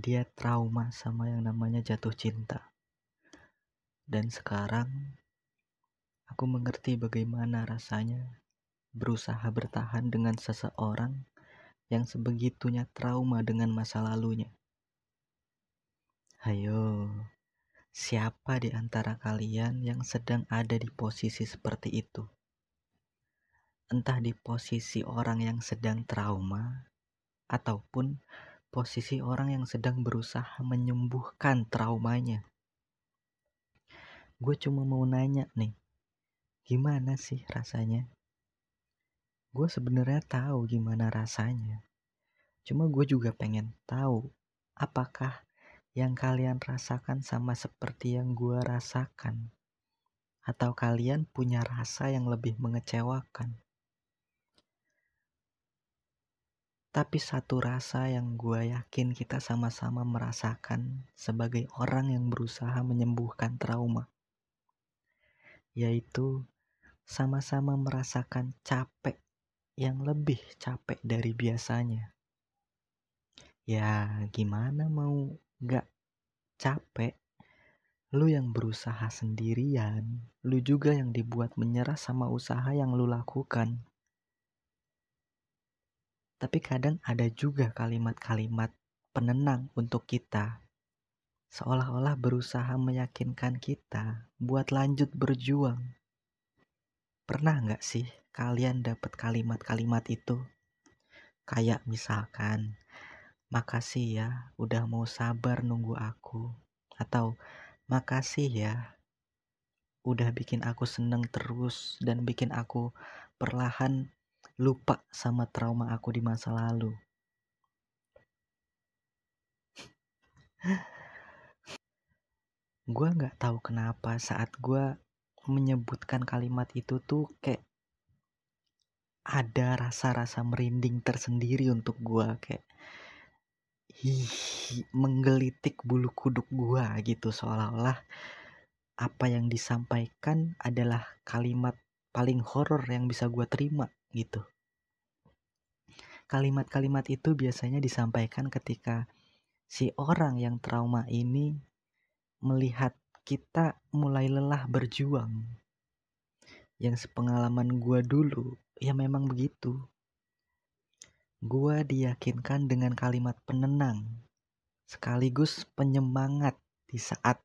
dia trauma sama yang namanya jatuh cinta. Dan sekarang aku mengerti bagaimana rasanya berusaha bertahan dengan seseorang yang sebegitunya trauma dengan masa lalunya. Hayo, siapa di antara kalian yang sedang ada di posisi seperti itu? Entah di posisi orang yang sedang trauma, ataupun posisi orang yang sedang berusaha menyembuhkan traumanya. Gue cuma mau nanya nih, gimana sih rasanya? Gue sebenarnya tahu gimana rasanya. Cuma gue juga pengen tahu apakah yang kalian rasakan sama seperti yang gue rasakan. Atau kalian punya rasa yang lebih mengecewakan. Tapi satu rasa yang gue yakin kita sama-sama merasakan sebagai orang yang berusaha menyembuhkan trauma, yaitu sama-sama merasakan capek yang lebih capek dari biasanya. Ya, gimana mau gak capek? Lu yang berusaha sendirian, lu juga yang dibuat menyerah sama usaha yang lu lakukan. Tapi kadang ada juga kalimat-kalimat penenang untuk kita. Seolah-olah berusaha meyakinkan kita buat lanjut berjuang. Pernah nggak sih kalian dapat kalimat-kalimat itu? Kayak misalkan, makasih ya udah mau sabar nunggu aku. Atau, makasih ya udah bikin aku seneng terus dan bikin aku perlahan lupa sama trauma aku di masa lalu. gue nggak tahu kenapa saat gue menyebutkan kalimat itu tuh kayak ada rasa-rasa merinding tersendiri untuk gue kayak hihi menggelitik bulu kuduk gue gitu seolah-olah apa yang disampaikan adalah kalimat paling horor yang bisa gue terima gitu. Kalimat-kalimat itu biasanya disampaikan ketika si orang yang trauma ini melihat kita mulai lelah berjuang. Yang sepengalaman gue dulu, ya memang begitu. Gue diyakinkan dengan kalimat penenang, sekaligus penyemangat di saat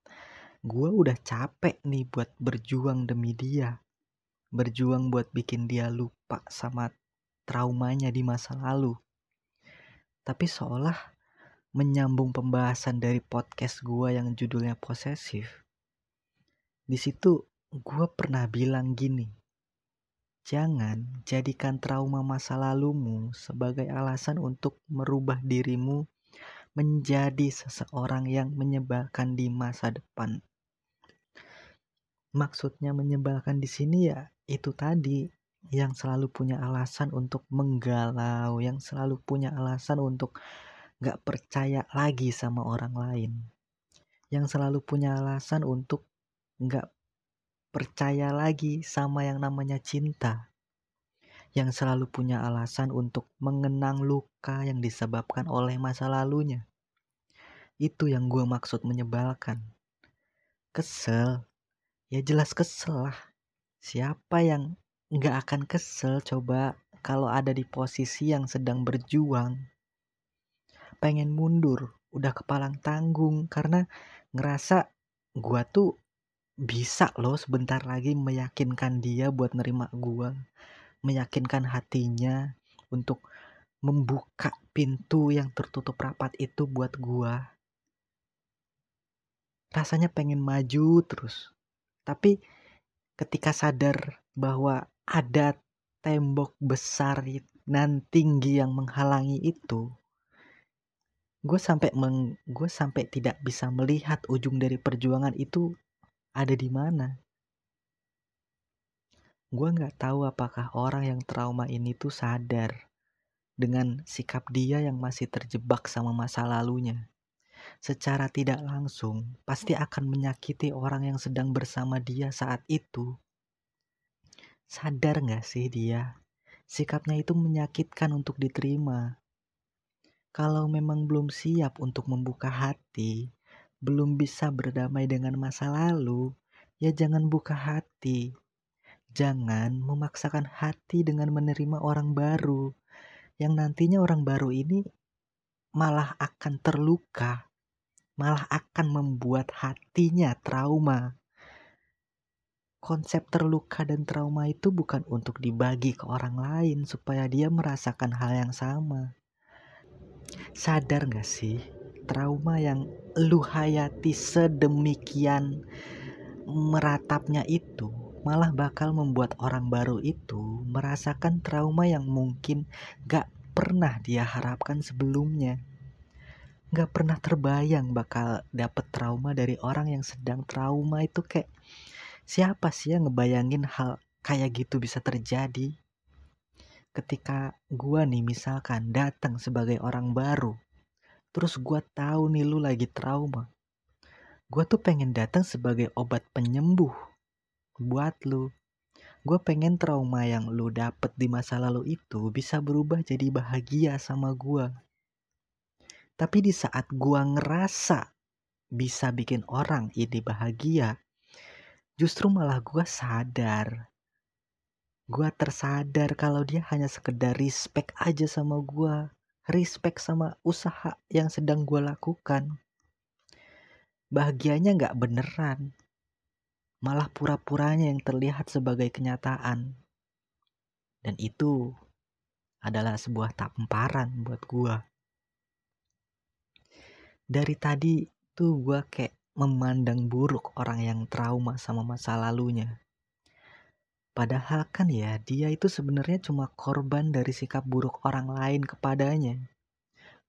gue udah capek nih buat berjuang demi dia berjuang buat bikin dia lupa sama traumanya di masa lalu. Tapi seolah menyambung pembahasan dari podcast gue yang judulnya posesif. Di situ gue pernah bilang gini, jangan jadikan trauma masa lalumu sebagai alasan untuk merubah dirimu menjadi seseorang yang menyebalkan di masa depan. Maksudnya menyebalkan di sini ya itu tadi yang selalu punya alasan untuk menggalau, yang selalu punya alasan untuk gak percaya lagi sama orang lain, yang selalu punya alasan untuk gak percaya lagi sama yang namanya cinta, yang selalu punya alasan untuk mengenang luka yang disebabkan oleh masa lalunya. Itu yang gue maksud menyebalkan. Kesel, ya jelas kesel lah Siapa yang nggak akan kesel coba kalau ada di posisi yang sedang berjuang? Pengen mundur, udah kepalang tanggung karena ngerasa gua tuh bisa loh sebentar lagi meyakinkan dia buat nerima gua, meyakinkan hatinya untuk membuka pintu yang tertutup rapat itu buat gua. Rasanya pengen maju terus. Tapi ketika sadar bahwa ada tembok besar dan tinggi yang menghalangi itu. Gue sampai meng, gue sampai tidak bisa melihat ujung dari perjuangan itu ada di mana. Gue nggak tahu apakah orang yang trauma ini tuh sadar dengan sikap dia yang masih terjebak sama masa lalunya. Secara tidak langsung pasti akan menyakiti orang yang sedang bersama dia saat itu. Sadar gak sih dia? Sikapnya itu menyakitkan untuk diterima. Kalau memang belum siap untuk membuka hati, belum bisa berdamai dengan masa lalu, ya jangan buka hati. Jangan memaksakan hati dengan menerima orang baru, yang nantinya orang baru ini malah akan terluka, malah akan membuat hatinya trauma. Konsep terluka dan trauma itu bukan untuk dibagi ke orang lain supaya dia merasakan hal yang sama. Sadar gak sih, trauma yang lu hayati sedemikian meratapnya itu malah bakal membuat orang baru itu merasakan trauma yang mungkin gak pernah dia harapkan sebelumnya. Gak pernah terbayang bakal dapet trauma dari orang yang sedang trauma itu kayak siapa sih yang ngebayangin hal kayak gitu bisa terjadi? Ketika gua nih misalkan datang sebagai orang baru, terus gua tahu nih lu lagi trauma. Gua tuh pengen datang sebagai obat penyembuh buat lu. Gue pengen trauma yang lu dapet di masa lalu itu bisa berubah jadi bahagia sama gue. Tapi di saat gue ngerasa bisa bikin orang ini bahagia, justru malah gue sadar. Gue tersadar kalau dia hanya sekedar respect aja sama gue. Respect sama usaha yang sedang gue lakukan. Bahagianya gak beneran malah pura-puranya yang terlihat sebagai kenyataan. Dan itu adalah sebuah tamparan buat gua. Dari tadi tuh gua kayak memandang buruk orang yang trauma sama masa lalunya. Padahal kan ya dia itu sebenarnya cuma korban dari sikap buruk orang lain kepadanya.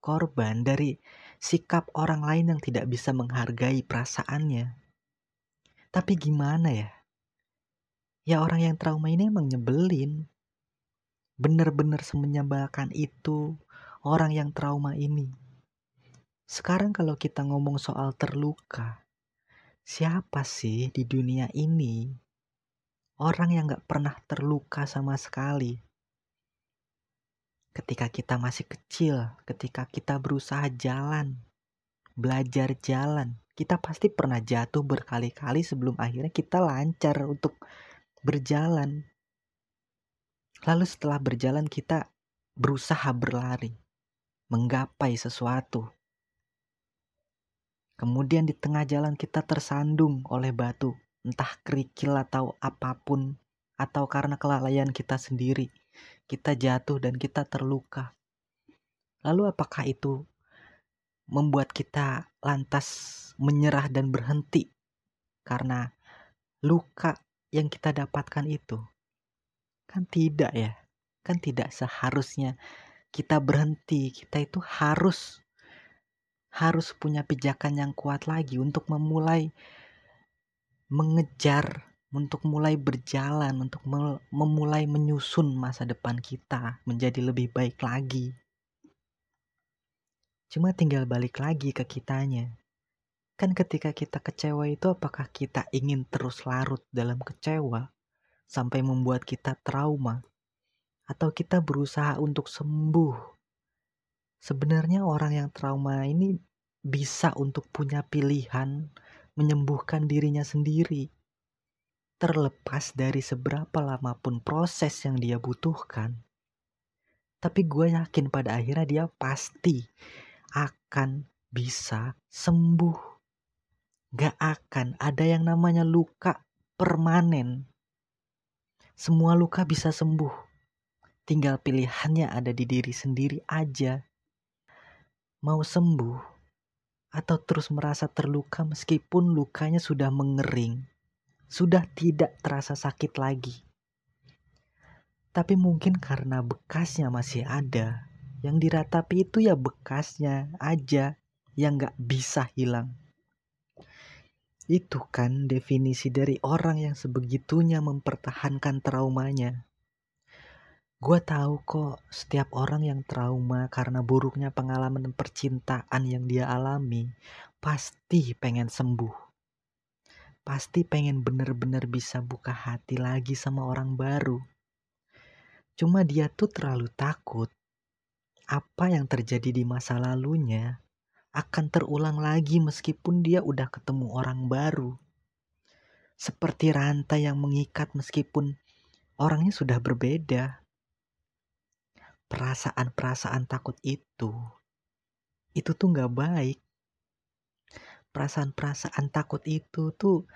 Korban dari sikap orang lain yang tidak bisa menghargai perasaannya. Tapi gimana ya? Ya orang yang trauma ini emang nyebelin. Bener-bener semenyebalkan itu orang yang trauma ini. Sekarang kalau kita ngomong soal terluka, siapa sih di dunia ini orang yang gak pernah terluka sama sekali? Ketika kita masih kecil, ketika kita berusaha jalan, belajar jalan, kita pasti pernah jatuh berkali-kali sebelum akhirnya kita lancar untuk berjalan. Lalu setelah berjalan kita berusaha berlari, menggapai sesuatu. Kemudian di tengah jalan kita tersandung oleh batu, entah kerikil atau apa pun, atau karena kelalaian kita sendiri. Kita jatuh dan kita terluka. Lalu apakah itu membuat kita lantas menyerah dan berhenti karena luka yang kita dapatkan itu? Kan tidak ya. Kan tidak seharusnya kita berhenti. Kita itu harus harus punya pijakan yang kuat lagi untuk memulai mengejar, untuk mulai berjalan, untuk memulai menyusun masa depan kita menjadi lebih baik lagi. Cuma tinggal balik lagi ke kitanya. Kan ketika kita kecewa itu apakah kita ingin terus larut dalam kecewa sampai membuat kita trauma? Atau kita berusaha untuk sembuh? Sebenarnya orang yang trauma ini bisa untuk punya pilihan menyembuhkan dirinya sendiri. Terlepas dari seberapa lama pun proses yang dia butuhkan. Tapi gue yakin pada akhirnya dia pasti akan bisa sembuh. Gak akan ada yang namanya luka permanen. Semua luka bisa sembuh. Tinggal pilihannya ada di diri sendiri aja. Mau sembuh atau terus merasa terluka meskipun lukanya sudah mengering. Sudah tidak terasa sakit lagi. Tapi mungkin karena bekasnya masih ada, yang diratapi itu ya bekasnya aja yang gak bisa hilang. Itu kan definisi dari orang yang sebegitunya mempertahankan traumanya. Gue tahu kok setiap orang yang trauma karena buruknya pengalaman percintaan yang dia alami pasti pengen sembuh. Pasti pengen bener-bener bisa buka hati lagi sama orang baru. Cuma dia tuh terlalu takut apa yang terjadi di masa lalunya akan terulang lagi meskipun dia udah ketemu orang baru. Seperti rantai yang mengikat meskipun orangnya sudah berbeda. Perasaan-perasaan takut itu, itu tuh gak baik. Perasaan-perasaan takut itu tuh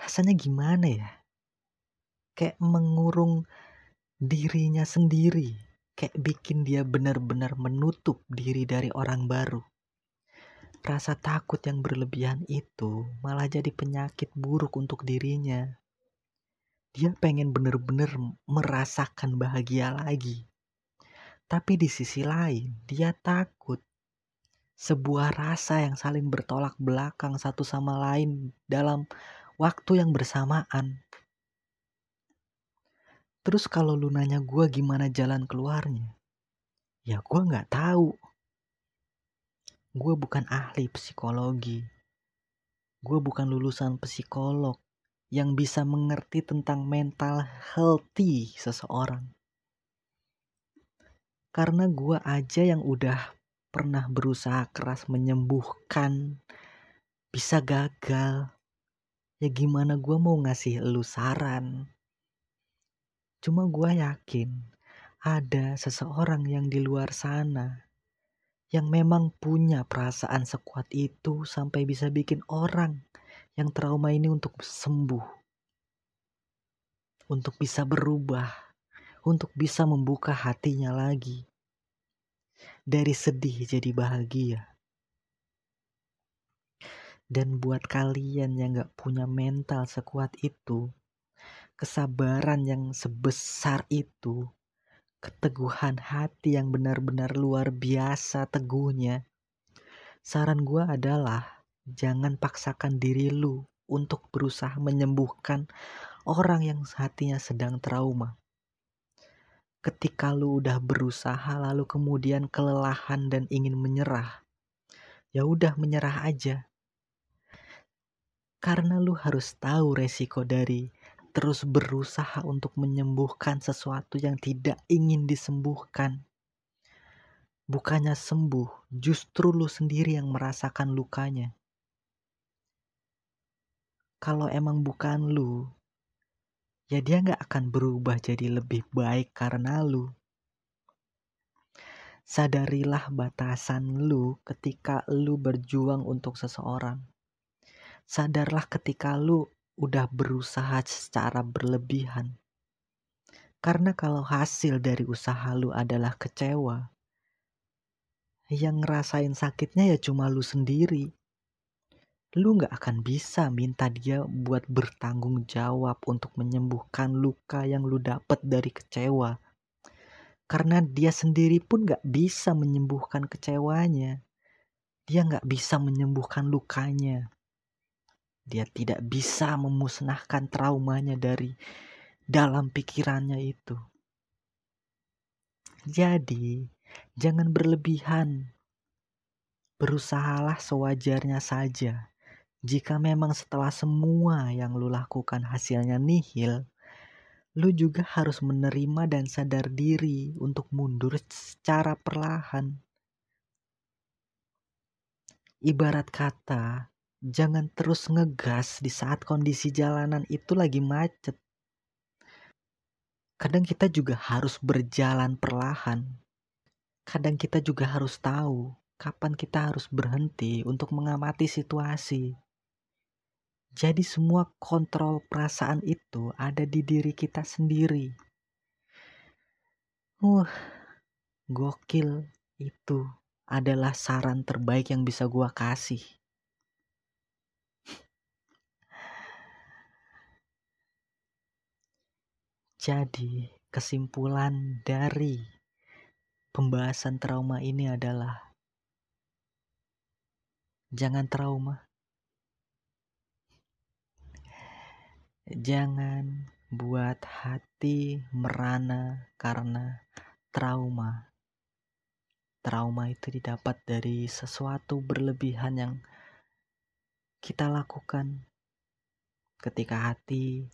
rasanya gimana ya? Kayak mengurung dirinya sendiri. Kayak bikin dia benar-benar menutup diri dari orang baru Rasa takut yang berlebihan itu malah jadi penyakit buruk untuk dirinya. Dia pengen bener-bener merasakan bahagia lagi. Tapi di sisi lain, dia takut sebuah rasa yang saling bertolak belakang satu sama lain dalam waktu yang bersamaan. Terus kalau lu nanya gue gimana jalan keluarnya, ya gue nggak tahu gue bukan ahli psikologi. Gue bukan lulusan psikolog yang bisa mengerti tentang mental healthy seseorang. Karena gue aja yang udah pernah berusaha keras menyembuhkan, bisa gagal. Ya gimana gue mau ngasih lu saran. Cuma gue yakin ada seseorang yang di luar sana yang memang punya perasaan sekuat itu sampai bisa bikin orang yang trauma ini untuk sembuh, untuk bisa berubah, untuk bisa membuka hatinya lagi dari sedih jadi bahagia. Dan buat kalian yang gak punya mental sekuat itu, kesabaran yang sebesar itu, keteguhan hati yang benar-benar luar biasa teguhnya. Saran gue adalah jangan paksakan diri lu untuk berusaha menyembuhkan orang yang hatinya sedang trauma. Ketika lu udah berusaha lalu kemudian kelelahan dan ingin menyerah, ya udah menyerah aja. Karena lu harus tahu resiko dari terus berusaha untuk menyembuhkan sesuatu yang tidak ingin disembuhkan. Bukannya sembuh, justru lu sendiri yang merasakan lukanya. Kalau emang bukan lu, ya dia nggak akan berubah jadi lebih baik karena lu. Sadarilah batasan lu ketika lu berjuang untuk seseorang. Sadarlah ketika lu udah berusaha secara berlebihan. Karena kalau hasil dari usaha lu adalah kecewa, yang ngerasain sakitnya ya cuma lu sendiri. Lu gak akan bisa minta dia buat bertanggung jawab untuk menyembuhkan luka yang lu dapet dari kecewa. Karena dia sendiri pun gak bisa menyembuhkan kecewanya. Dia gak bisa menyembuhkan lukanya. Dia tidak bisa memusnahkan traumanya dari dalam pikirannya itu. Jadi, jangan berlebihan. Berusahalah sewajarnya saja. Jika memang setelah semua yang lu lakukan hasilnya nihil, lu juga harus menerima dan sadar diri untuk mundur secara perlahan. Ibarat kata, jangan terus ngegas di saat kondisi jalanan itu lagi macet. Kadang kita juga harus berjalan perlahan. Kadang kita juga harus tahu kapan kita harus berhenti untuk mengamati situasi. Jadi semua kontrol perasaan itu ada di diri kita sendiri. Uh, gokil itu adalah saran terbaik yang bisa gua kasih. Jadi, kesimpulan dari pembahasan trauma ini adalah jangan trauma. Jangan buat hati merana karena trauma. Trauma itu didapat dari sesuatu berlebihan yang kita lakukan ketika hati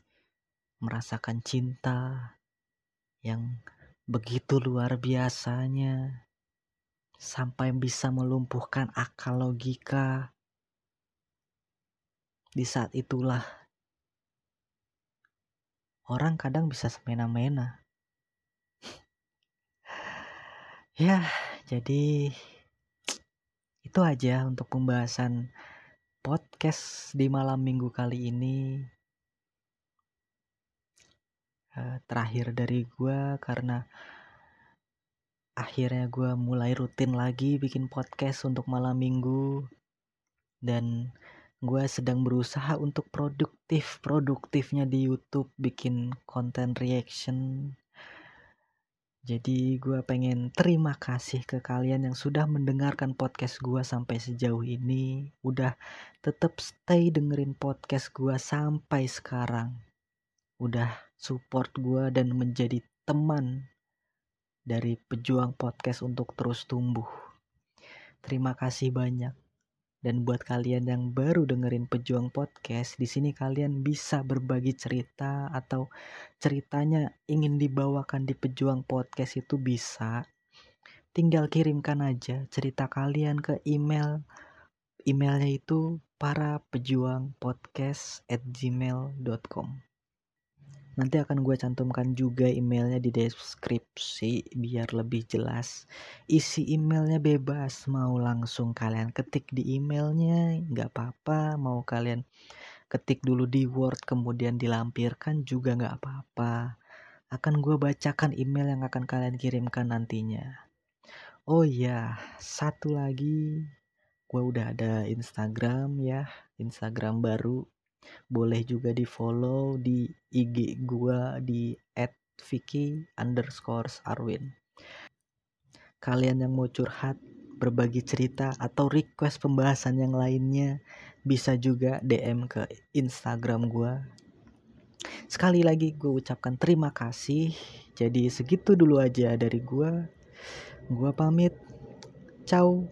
merasakan cinta yang begitu luar biasanya sampai bisa melumpuhkan akal logika. Di saat itulah orang kadang bisa semena-mena. ya, jadi itu aja untuk pembahasan podcast di malam minggu kali ini. Eh, terakhir dari gue karena akhirnya gue mulai rutin lagi bikin podcast untuk malam minggu dan gue sedang berusaha untuk produktif produktifnya di YouTube bikin konten reaction jadi gue pengen terima kasih ke kalian yang sudah mendengarkan podcast gue sampai sejauh ini. Udah tetap stay dengerin podcast gue sampai sekarang. Udah support gue dan menjadi teman dari pejuang podcast untuk terus tumbuh. Terima kasih banyak. Dan buat kalian yang baru dengerin Pejuang Podcast, di sini kalian bisa berbagi cerita atau ceritanya ingin dibawakan di Pejuang Podcast itu bisa. Tinggal kirimkan aja cerita kalian ke email. Emailnya itu para pejuang podcast at gmail.com Nanti akan gue cantumkan juga emailnya di deskripsi biar lebih jelas. Isi emailnya bebas, mau langsung kalian ketik di emailnya nggak apa-apa, mau kalian ketik dulu di Word kemudian dilampirkan juga nggak apa-apa. Akan gue bacakan email yang akan kalian kirimkan nantinya. Oh iya, satu lagi, gue udah ada Instagram ya, Instagram baru boleh juga di follow di IG gua di @vicky underscore arwin kalian yang mau curhat berbagi cerita atau request pembahasan yang lainnya bisa juga DM ke Instagram gua. Sekali lagi gue ucapkan terima kasih. Jadi segitu dulu aja dari gua. Gua pamit. Ciao